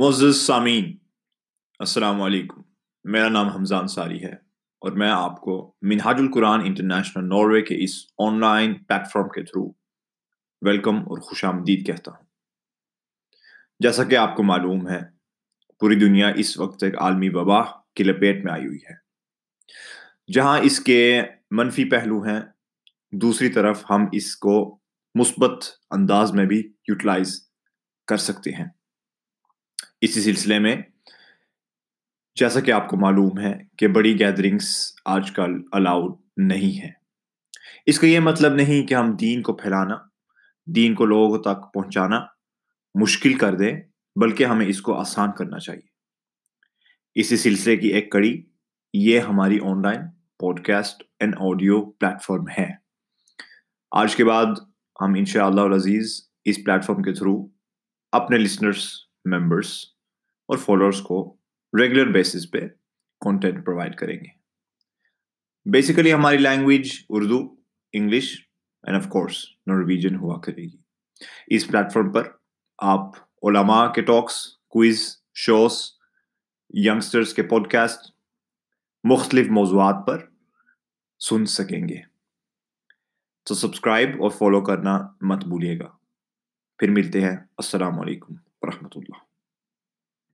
معزز سامعین السلام علیکم میرا نام حمزان ساری ہے اور میں آپ کو منہاج القرآن انٹرنیشنل ناروے کے اس آن لائن پلیٹ فارم کے تھرو ویلکم اور خوش آمدید کہتا ہوں۔ جیسا کہ آپ کو معلوم ہے، پوری دنیا اس وقت ایک عالمی وبا کی لپیٹ میں آئی ہوئی ہے۔ جہاں اس کے منفی پہلو ہیں، دوسری طرف ہم اس کو مثبت انداز میں بھی یوٹیلائز کر سکتے ہیں۔ اسی سلسلے میں، جیسا کہ آپ کو معلوم ہے کہ بڑی گیدرنگس آج کل الاؤڈ نہیں ہے اس کا یہ مطلب نہیں کہ ہم دین کو پھیلانا، دین کو لوگوں تک پہنچانا مشکل کر دیں بلکہ ہمیں اس کو آسان کرنا چاہیے۔ اسی سلسلے کی ایک کڑی، یہ ہماری online podcast and audio platform ہے۔ آج کے بعد ہم ان شاء اللہ عزیز اس پلیٹ فارم کے تھرو اپنے لسنرس ممبرس اور فالوورس کو ریگولر بیسس پہ کانٹینٹ پرووائڈ کریں گے۔ بیسیکلی ہماری language Urdu English and of course Norwegian ہوا کرے گی۔ اس پلیٹ فارم پر آپ علماء کے ٹاکس کوئز شوز ینگسٹرس کے پوڈ کاسٹ مختلف موضوعات پر سن سکیں گے۔ تو سبسکرائب اور فالو کرنا مت بھولیے گا۔ پھر ملتے ہیں۔ السلام علیکم۔ ورحمة الله.